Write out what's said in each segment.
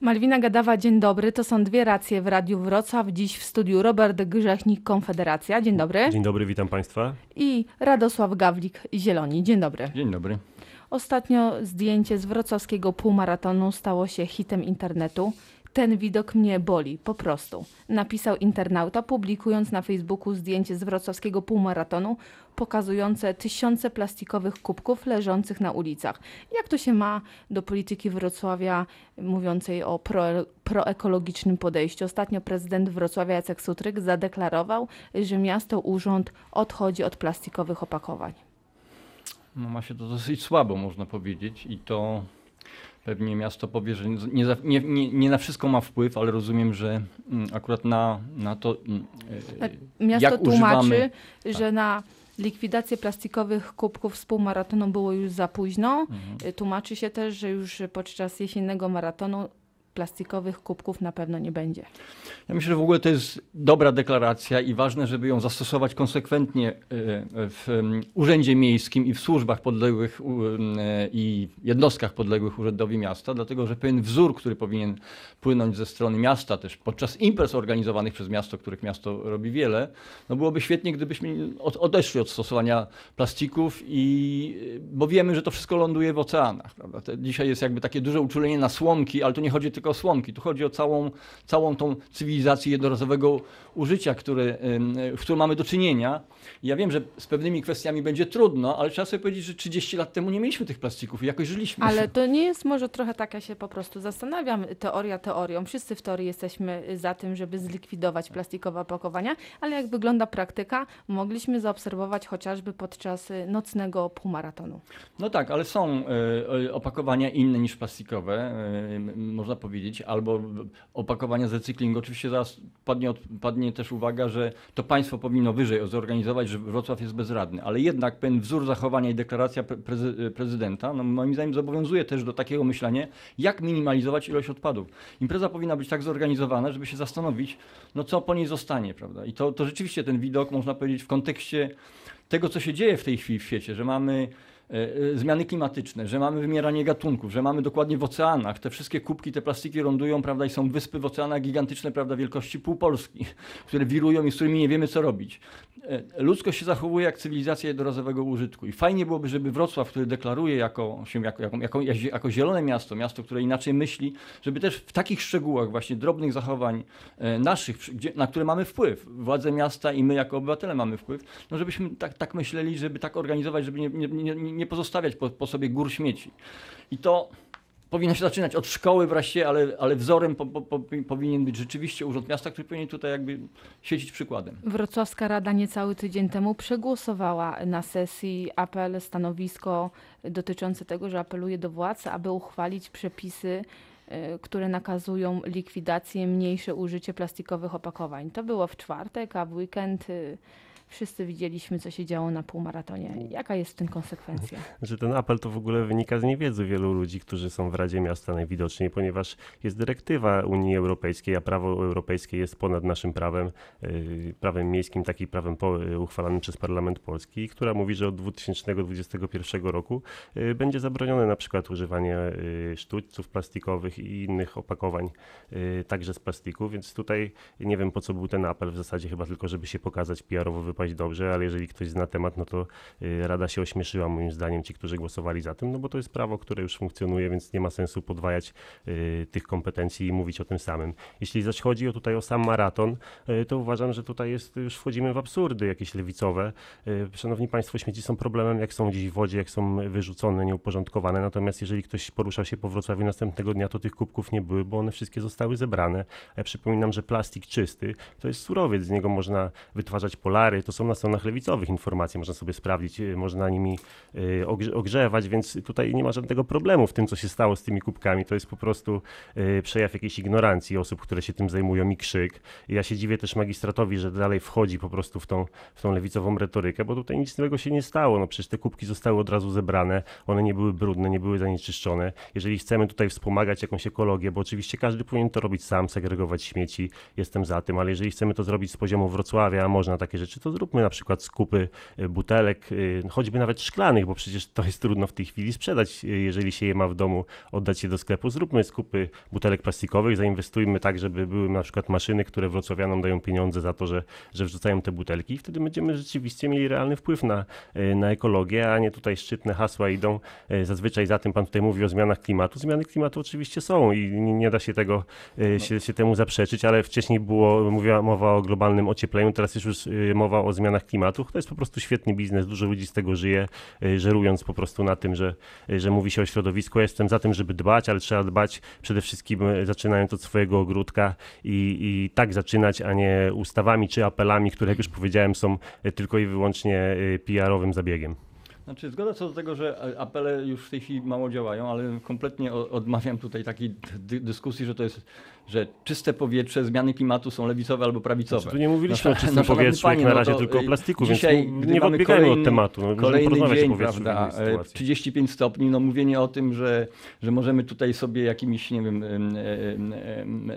Malwina Gadawa, dzień dobry. To są dwie racje w Radiu Wrocław. Dziś w studiu Robert Grzechnik, Konfederacja. Dzień dobry. Dzień dobry, witam Państwa. I Radosław Gawlik, Zieloni. Dzień dobry. Dzień dobry. Ostatnio zdjęcie z wrocławskiego półmaratonu stało się hitem internetu. Ten widok mnie boli, po prostu. Napisał internauta, publikując na Facebooku zdjęcie z wrocławskiego półmaratonu, pokazujące tysiące plastikowych kubków leżących na ulicach. Jak to się ma do polityki Wrocławia mówiącej o pro, proekologicznym podejściu? Ostatnio prezydent Wrocławia Jacek Sutryk zadeklarował, że miasto urząd odchodzi od plastikowych opakowań. No ma się to dosyć słabo, można powiedzieć, i to pewnie miasto powie, że nie, nie, nie, nie na wszystko ma wpływ, ale rozumiem, że mm, akurat na, na to. mm, e, Miasto jak tłumaczy, używamy- że na likwidację plastikowych kubków z półmaratonu było już za późno. Mhm. Y, Tłumaczy się też, że już podczas jesiennego maratonu plastikowych kubków na pewno nie będzie. Ja myślę, że w ogóle to jest dobra deklaracja i ważne, żeby ją zastosować konsekwentnie e, w urzędzie miejskim i w służbach podległych e, i jednostkach podległych urzędowi miasta, dlatego że pewien wzór, który powinien płynąć ze strony miasta też podczas imprez organizowanych przez miasto, których miasto robi wiele, no byłoby świetnie, gdybyśmy od, odeszli od stosowania plastików i bo wiemy, że to wszystko ląduje w oceanach. Prawda? To dzisiaj jest jakby takie duże uczulenie na słomki, ale tu nie chodzi tylko o słomki, tu chodzi o całą, całą tą cywilizację jednorazowego użycia, które, ym, w którą mamy do czynienia. Ja wiem, że z pewnymi kwestiami będzie trudno, ale trzeba sobie powiedzieć, że 30 lat temu nie mieliśmy tych plastików i jakoś żyliśmy. Ale to nie jest może trochę tak, ja się po prostu zastanawiam, teoria teorią. Wszyscy w teorii jesteśmy za tym, żeby zlikwidować plastikowe opakowania, ale jak wygląda praktyka, mogliśmy zaobserwować chociażby podczas y, nocnego półmaratonu. No tak, ale są e, opakowania inne niż plastikowe, można powiedzieć, albo opakowania z recyklingu. Oczywiście zaraz padnie, padnie też uwaga, że to państwo powinno wyżej zorganizować, że Wrocław jest bezradny, ale jednak pewien wzór zachowania i deklaracja pre- prezy, prezydenta, no moim zdaniem zobowiązuje też do takiego myślenia, jak minimalizować ilość odpadów. Impreza powinna być tak zorganizowana, żeby się zastanowić, no co po niej zostanie, prawda? I to, to rzeczywiście ten widok, można powiedzieć, w kontekście tego, co się dzieje w tej chwili w świecie, że mamy zmiany klimatyczne, że mamy wymieranie gatunków, że mamy dokładnie w oceanach, te wszystkie kubki, te plastiki lądują, prawda, i są wyspy w oceanach gigantyczne, prawda, wielkości pół Polski, które wirują i z którymi nie wiemy, co robić. E, Ludzkość się zachowuje jak cywilizacja jednorazowego użytku i fajnie byłoby, żeby Wrocław, który deklaruje jako, się jako, jako, jako, jako zielone miasto, miasto, które inaczej myśli, żeby też w takich szczegółach właśnie drobnych zachowań e, naszych, gdzie, na które mamy wpływ, władze miasta i my jako obywatele mamy wpływ, no żebyśmy tak, tak myśleli, żeby tak organizować, żeby nie, nie, nie, nie pozostawiać po, po sobie gór śmieci. I to powinno się zaczynać od szkoły wreszcie, ale, ale wzorem po, po, po, powinien być rzeczywiście Urząd Miasta, który powinien tutaj jakby świecić przykładem. Wrocławska Rada niecały tydzień temu przegłosowała na sesji apel, stanowisko dotyczące tego, że apeluje do władz, aby uchwalić przepisy, y, które nakazują likwidację, mniejsze użycie plastikowych opakowań. To było w czwartek, a w weekend y, wszyscy widzieliśmy, co się działo na półmaratonie. Jaka jest w tym konsekwencja? Że ten apel to w ogóle wynika z niewiedzy wielu ludzi, którzy są w Radzie Miasta najwidoczniej, ponieważ jest dyrektywa Unii Europejskiej, a prawo europejskie jest ponad naszym prawem, yy, prawem miejskim, takim prawem yy, uchwalanym przez Parlament Polski, która mówi, że od 2021 roku yy, będzie zabronione na przykład używanie sztućców plastikowych i innych opakowań, także z plastiku, więc tutaj nie wiem po co był ten apel, w zasadzie chyba tylko, żeby się pokazać PR-owo, dobrze, ale jeżeli ktoś zna temat, no to y, Rada się ośmieszyła moim zdaniem, ci, którzy głosowali za tym, no bo to jest prawo, które już funkcjonuje, więc nie ma sensu podwajać y, tych kompetencji i mówić o tym samym. Jeśli zaś chodzi o tutaj o sam maraton, y, to uważam, że tutaj jest, już wchodzimy w absurdy jakieś lewicowe. Szanowni Państwo, śmieci są problemem, jak są gdzieś w wodzie, jak są wyrzucone, nieuporządkowane, natomiast jeżeli ktoś poruszał się po Wrocławiu następnego dnia, to tych kubków nie były, bo one wszystkie zostały zebrane. Ja przypominam, że plastik czysty to jest surowiec, z niego można wytwarzać polary, to są na stronach lewicowych informacje, można sobie sprawdzić, y, można nimi y, ogrze- ogrzewać, więc tutaj nie ma żadnego problemu w tym, co się stało z tymi kubkami. To jest po prostu y, przejaw jakiejś ignorancji osób, które się tym zajmują i krzyk. Ja się dziwię też magistratowi, że dalej wchodzi po prostu w tą, w tą lewicową retorykę, bo tutaj nic złego się nie stało. No przecież te kubki zostały od razu zebrane, one nie były brudne, nie były zanieczyszczone. Jeżeli chcemy tutaj wspomagać jakąś ekologię, bo oczywiście każdy powinien to robić sam, segregować śmieci, jestem za tym, ale jeżeli chcemy to zrobić z poziomu Wrocławia, a można takie rzeczy, to zróbmy na przykład skupy y, butelek, y, choćby nawet szklanych, bo przecież to jest trudno w tej chwili sprzedać, y, jeżeli się je ma w domu, oddać je do sklepu. Zróbmy skupy butelek plastikowych, zainwestujmy tak, żeby były na przykład maszyny, które wrocławianom dają pieniądze za to, że, że wrzucają te butelki i wtedy będziemy rzeczywiście mieli realny wpływ na, na ekologię, a nie tutaj szczytne hasła idą. Zazwyczaj za tym pan tutaj mówi o zmianach klimatu. Zmiany klimatu oczywiście są i nie, da się tego, y, się, się temu zaprzeczyć, ale wcześniej było mówiła mowa o globalnym ociepleniu, teraz jest już mowa o zmianach klimatu. To jest po prostu świetny biznes, dużo ludzi z tego żyje, y, żerując po prostu na tym, że, y, że mówi się o środowisku. Ja jestem za tym, żeby dbać, ale trzeba dbać przede wszystkim y, zaczynając od swojego ogródka i, i tak zaczynać, a nie ustawami czy apelami, które jak już powiedziałem są tylko i wyłącznie PR-owym zabiegiem. Znaczy, zgoda co do tego, że apele już w tej chwili mało działają, ale kompletnie o- odmawiam tutaj takiej dy dyskusji, że to jest, że czyste powietrze, zmiany klimatu są lewicowe albo prawicowe. Znaczy, tu nie mówiliśmy No, o czystym no, powietrzu, jak panie, na no razie to, tylko o y, plastiku, dzisiaj, więc nie odbiegajmy od kolejny- tematu. No, Kolejny dzień, prawda, innej e, sytuacji. 35 stopni, no mówienie o tym, że, że możemy tutaj sobie jakimiś, nie wiem, em, em, em,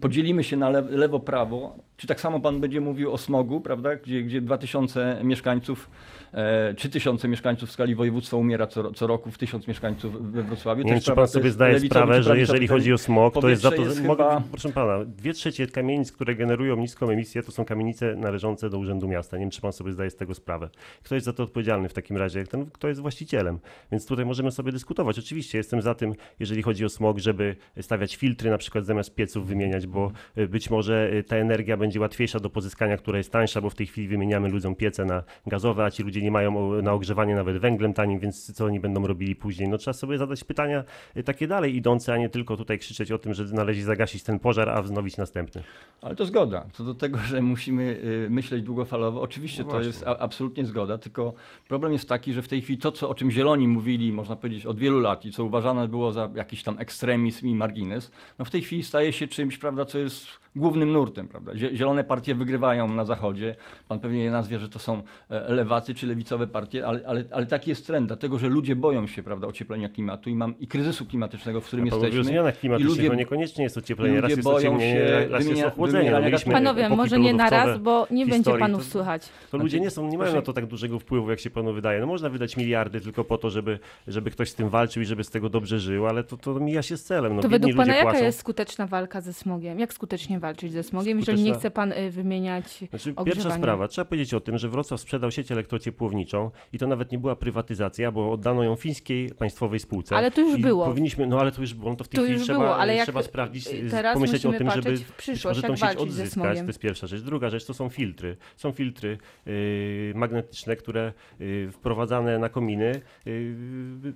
podzielimy się na le lewo, prawo, czy tak samo pan będzie mówił o smogu, prawda, gdzie, gdzie 2000 mieszkańców, e, 3000 mieszkańców w skali województwa umiera co, co roku, w 1000 mieszkańców we Wrocławiu. Nie wiem, czy pan sobie zdaje sprawę, że jeżeli chodzi o smog, to jest za to. Jest Mogę, chyba- Proszę pana, dwie trzecie kamienic, które generują niską emisję, to są kamienice należące do Urzędu Miasta. Nie wiem, czy pan sobie zdaje z tego sprawę. Kto jest za to odpowiedzialny w takim razie? Ten, kto jest właścicielem? Więc tutaj możemy sobie dyskutować. Oczywiście jestem za tym, jeżeli chodzi o smog, żeby stawiać filtry na przykład zamiast pieców wymieniać, bo y, być może y, ta energia będzie łatwiejsza do pozyskania, która jest tańsza, bo w tej chwili wymieniamy ludziom piece na gazowe, a ci ludzie nie mają na ogrzewanie nawet węglem tanim, więc co oni będą robili później? No trzeba sobie zadać pytania y, takie dalej idące, a nie tylko tutaj krzyczeć o tym, że należy zagasić ten pożar, a wznowić następny. Ale to zgoda. Co do tego, że musimy y, myśleć długofalowo, oczywiście No to jest a, absolutnie zgoda, tylko problem jest taki, że w tej chwili to, co, o czym zieloni mówili, można powiedzieć, od wielu lat i co uważane było za jakiś tam ekstremizm i margines, no w tej chwili staje się czymś, prawda, co jest głównym nurtem, prawda. Zie- Zielone partie wygrywają na zachodzie. Pan pewnie je nazwie, że to są e, lewacy czy lewicowe partie, ale, ale, ale taki jest trend, dlatego że ludzie boją się, prawda, ocieplenia klimatu i, mam, i kryzysu klimatycznego, w którym A pan mówi o jesteśmy. zmianach klimatycznych, ludzie- to niekoniecznie jest ludzie raz jest boją się raz jest wymienia- ochłodzenie. No, mieliśmy Panowie, może nie lodowcowe naraz, bo nie w będzie historii, panów to- słuchać. To ludzie Znaczy, nie, są, nie mają na to tak dużego wpływu, jak się panu wydaje. No można wydać miliardy tylko po to, żeby, żeby ktoś z tym walczył i żeby z tego dobrze żył, ale to, to mija się z celem. No, To według pana jaka płacą. jest skuteczna walka ze smogiem? Jak skutecznie walczyć ze smogiem, jeżeli nie Skuteczna- chce pan y, wymieniać Znaczy, pierwsza sprawa, trzeba powiedzieć o tym, że Wrocław sprzedał sieć elektrociepłowniczą i to nawet nie była prywatyzacja, bo oddano ją fińskiej państwowej spółce. Ale to już I było. Powinniśmy, no ale to już było, no to w tej To chwili trzeba, było, ale jak trzeba sprawdzić, y, z- teraz pomyśleć o tym, żeby w przyszłość, może tą sieć odzyskać. To jest pierwsza rzecz. Druga rzecz to są filtry. Są filtry yy, magnetyczne, które yy, wprowadzane na kominy yy,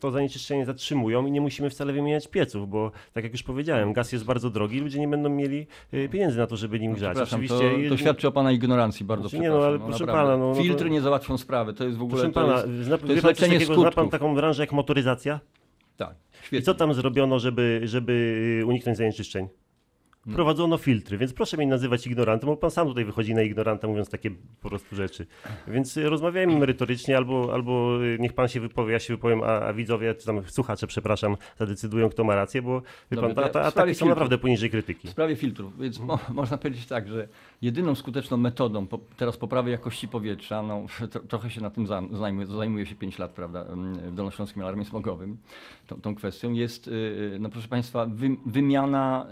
to zanieczyszczenie zatrzymują i nie musimy wcale wymieniać pieców, bo tak jak już powiedziałem, gaz jest bardzo drogi, ludzie nie będą mieli yy, pieniędzy na to, żeby nim grzać. Przepraszam, Oczywiście to, to świadczy o pana ignorancji bardzo Znaczy, nie, no, ale proszę naprawdę. pana, no, no Filtry nie załatwią sprawy, to jest w ogóle Proszę to pana, jest, zna, to jest leczenie takiego, zna pan taką branżę jak motoryzacja? Tak, I świetnie. co tam zrobiono, żeby, żeby uniknąć zanieczyszczeń? Hmm. Wprowadzono filtry, więc proszę mnie nie nazywać ignorantem, bo pan sam tutaj wychodzi na ignoranta mówiąc takie po prostu rzeczy. Więc y, rozmawiajmy merytorycznie, albo, albo y, niech pan się wypowie, ja się wypowiem, a, a widzowie, czy tam słuchacze, przepraszam, zadecydują, kto ma rację, bo wie Dobra, pan, ta, ta, ataki są naprawdę poniżej krytyki. W sprawie filtrów, więc mo, można powiedzieć tak, że jedyną skuteczną metodą po, teraz poprawy jakości powietrza, no tro, trochę się na tym zajmuję, zajmuję się 5 lat, prawda, w Dolnośląskim Alarmie Smogowym, tą, tą kwestią, jest, yy, no proszę Państwa, wy, wymiana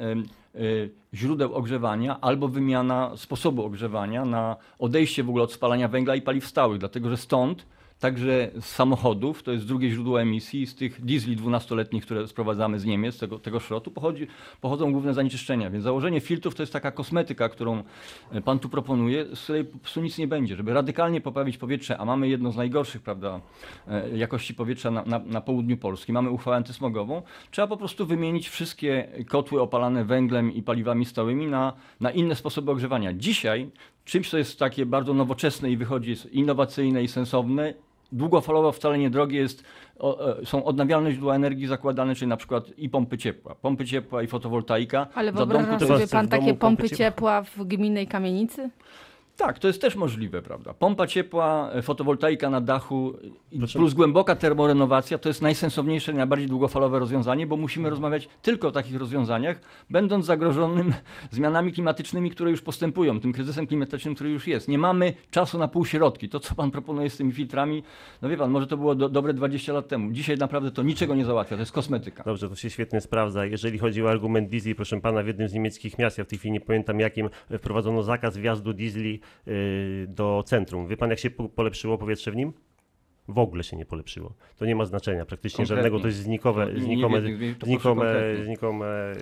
źródeł ogrzewania albo wymiana sposobu ogrzewania na odejście w ogóle od spalania węgla i paliw stałych, dlatego że stąd Także z samochodów, to jest drugie źródło emisji, z tych diesli 12-letnich, które sprowadzamy z Niemiec, tego, tego szrotu, pochodzi, pochodzą główne zanieczyszczenia. Więc założenie filtrów to jest taka kosmetyka, którą e, pan tu proponuje, z której po prostu nic nie będzie. Żeby radykalnie poprawić powietrze, a mamy jedno z najgorszych prawda, e, jakości powietrza na, na, na południu Polski, mamy uchwałę antysmogową, trzeba po prostu wymienić wszystkie kotły opalane węglem i paliwami stałymi na, na inne sposoby ogrzewania. Dzisiaj czymś, co jest takie bardzo nowoczesne i wychodzi, jest innowacyjne i sensowne, długofalowo wcale nie drogie jest, e, są odnawialne źródła energii zakładane, czyli na przykład i pompy ciepła. Pompy ciepła i fotowoltaika. Ale wyobraża sobie pan takie pompy pompy ciepła w gminnej kamienicy? Tak, to jest też możliwe, prawda? Pompa ciepła, e, fotowoltaika na dachu Proszę- plus głęboka termorenowacja to jest najsensowniejsze, najbardziej długofalowe rozwiązanie, bo musimy rozmawiać tylko o takich rozwiązaniach, będąc zagrożonym zmianami klimatycznymi, które już postępują, tym kryzysem klimatycznym, który już jest. Nie mamy czasu na półśrodki. To, co pan proponuje z tymi filtrami, no wie pan, może to było do, dobre 20 lat temu. Dzisiaj naprawdę to niczego nie załatwia, to jest kosmetyka. Dobrze, to się świetnie sprawdza. Jeżeli chodzi o argument diesli, proszę pana, w jednym z niemieckich miast, ja w tej chwili nie pamiętam jakim, wprowadzono zakaz wjazdu diesli do centrum. Wie pan, jak się po- polepszyło powietrze w nim? W ogóle się nie polepszyło. To nie ma znaczenia praktycznie Konkretnie. żadnego, to jest znikowe, No, nie- nie znikome, wiem, to znikome, znikome,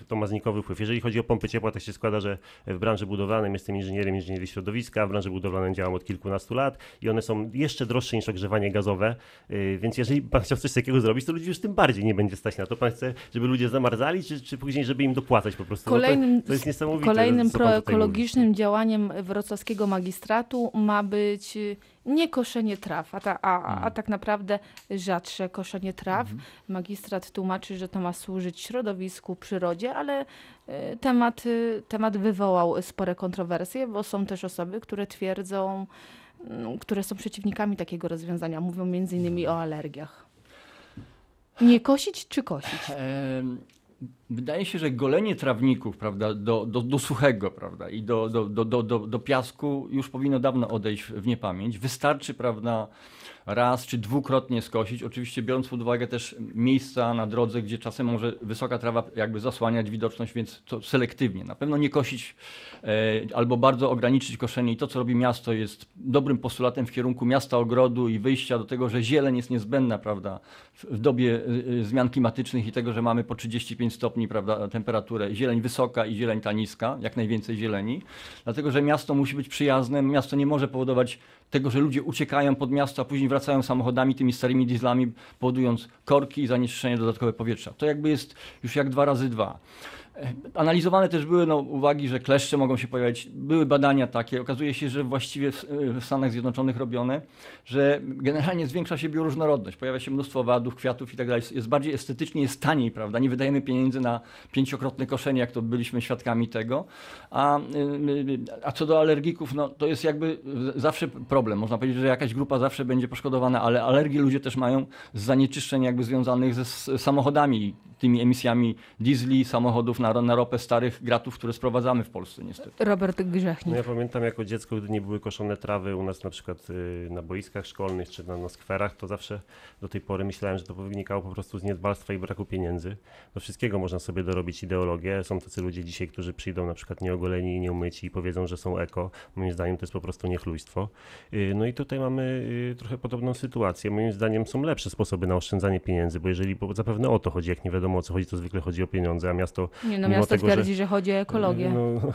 y, to ma znikowy wpływ. Jeżeli chodzi o pompy ciepła, to się składa, że w branży budowlanej jestem inżynierem inżynierii środowiska, w branży budowlanej działam od kilkunastu lat i one są jeszcze droższe niż ogrzewanie gazowe, y, więc jeżeli pan chciał coś takiego zrobić, to ludzi już tym bardziej nie będzie stać na to. Pan chce, żeby ludzie zamarzali, czy, czy później, żeby im dopłacać po prostu? No Kolejnym, to, to jest niesamowite. kolejnym proekologicznym działaniem wrocławskiego magistratu ma być y, nie koszenie traw, a, ta, a, Mhm. a tak naprawdę rzadsze koszenie traw. Magistrat tłumaczy, że to ma służyć środowisku, przyrodzie, ale y, temat, y, temat wywołał spore kontrowersje, bo są też osoby, które twierdzą, mm, które są przeciwnikami takiego rozwiązania. Mówią między innymi o alergiach. Nie kosić czy kosić? Wydaje się, że golenie trawników prawda, do, do, do suchego prawda, i do, do, do, do, do piasku już powinno dawno odejść w niepamięć. Wystarczy prawda, raz czy dwukrotnie skosić, oczywiście biorąc pod uwagę też miejsca na drodze, gdzie czasem może wysoka trawa jakby zasłaniać widoczność, więc to selektywnie. Na pewno nie kosić e, albo bardzo ograniczyć koszenie. I to, co robi miasto jest dobrym postulatem w kierunku miasta ogrodu i wyjścia do tego, że zieleń jest niezbędna prawda, w, dobie y, y, zmian klimatycznych i tego, że mamy po 35 stopni prawda, temperaturę, zieleń wysoka i zieleń ta niska, jak najwięcej zieleni, dlatego, że miasto musi być przyjazne, miasto nie może powodować tego, że ludzie uciekają pod miasto, a później wracają samochodami, tymi starymi dieslami, powodując korki i zanieczyszczenie dodatkowe powietrza. To jakby jest już jak dwa razy dwa. Analizowane też były no, uwagi, że kleszcze mogą się pojawiać. Były badania takie. Okazuje się, że właściwie w, w Stanach Zjednoczonych robione, że generalnie zwiększa się bioróżnorodność. Pojawia się mnóstwo owadów, kwiatów i tak dalej. Jest bardziej estetycznie, jest taniej, prawda? Nie wydajemy pieniędzy na pięciokrotne koszenie, jak to byliśmy świadkami tego. A, y, y, a co do alergików, no, to jest jakby zawsze problem. Można powiedzieć, że jakaś grupa zawsze będzie poszkodowana, ale alergie ludzie też mają z zanieczyszczeń jakby związanych ze samochodami, tymi emisjami diesli, samochodów na, na ropę starych gratów, które sprowadzamy w Polsce niestety. Robert No Grzechnik. ja pamiętam jako dziecko, gdy nie były koszone trawy u nas na przykład y, na boiskach szkolnych czy na, na skwerach, to zawsze do tej pory myślałem, że to wynikało po prostu z niedbalstwa i braku pieniędzy. Do wszystkiego można sobie dorobić ideologię. Są tacy ludzie dzisiaj, którzy przyjdą na przykład nieogoleni i nieumyci i powiedzą, że są eko. Moim zdaniem to jest po prostu niechlujstwo. Y, No i tutaj mamy y, trochę podobną sytuację. Moim zdaniem są lepsze sposoby na oszczędzanie pieniędzy, bo jeżeli, bo zapewne o to chodzi, jak nie wiadomo o co chodzi, to zwykle chodzi o pieniądze, a miasto Nie, no miasto tego, że- twierdzi, że... chodzi o ekologię. No,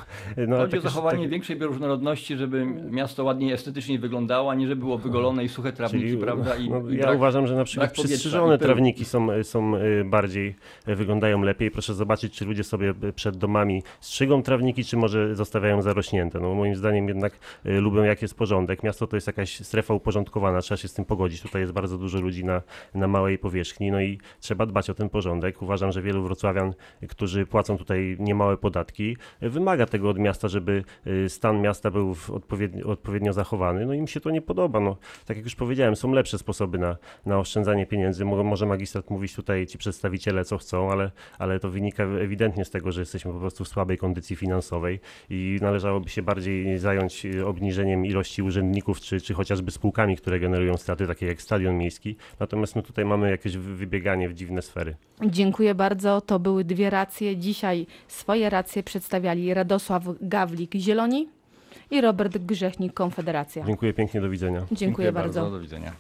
no, Chodzi o zachowanie takie- większej bioróżnorodności, żeby miasto ładniej estetycznie wyglądało, a nie żeby było wygolone i suche trawniki, Czyli, prawda? I, no, i ja brak- uważam, że na przykład przystrzyżone trawniki są, są y, bardziej, y, wyglądają lepiej. Proszę zobaczyć, czy ludzie sobie y, przed domami strzygą trawniki, czy może zostawiają zarośnięte. No, moim zdaniem jednak lubią, jak jest porządek. Miasto to jest jakaś strefa uporządkowana, trzeba się z tym pogodzić. Tutaj jest bardzo dużo ludzi na, na małej powierzchni, no i trzeba dbać o ten porządek. Uważam, że wielu wrocławian, którzy płacą tutaj niemałe podatki, wymaga tego od miasta, żeby y, stan miasta był odpowiednio, odpowiednio zachowany. No im się to nie podoba. No, tak jak już powiedziałem, są lepsze sposoby na, na oszczędzanie pieniędzy. Mo- Może magistrat mówić tutaj ci przedstawiciele co chcą, ale, ale to wynika ewidentnie z tego, że jesteśmy po prostu w słabej kondycji finansowej i należałoby się bardziej zająć y, obniżeniem ilości urzędników, czy, czy chociażby spółkami, które generują straty, takie jak Stadion Miejski. Natomiast my tutaj mamy jakieś wy- wybieganie w dziwne sfery. Dziękuję bardzo. To były dwie racje. Dzisiaj swoje racje przedstawiali Radosław Gawlik, Zieloni i Robert Grzechnik, Konfederacja. Dziękuję pięknie, do widzenia. Dziękuję, bardzo. Do widzenia.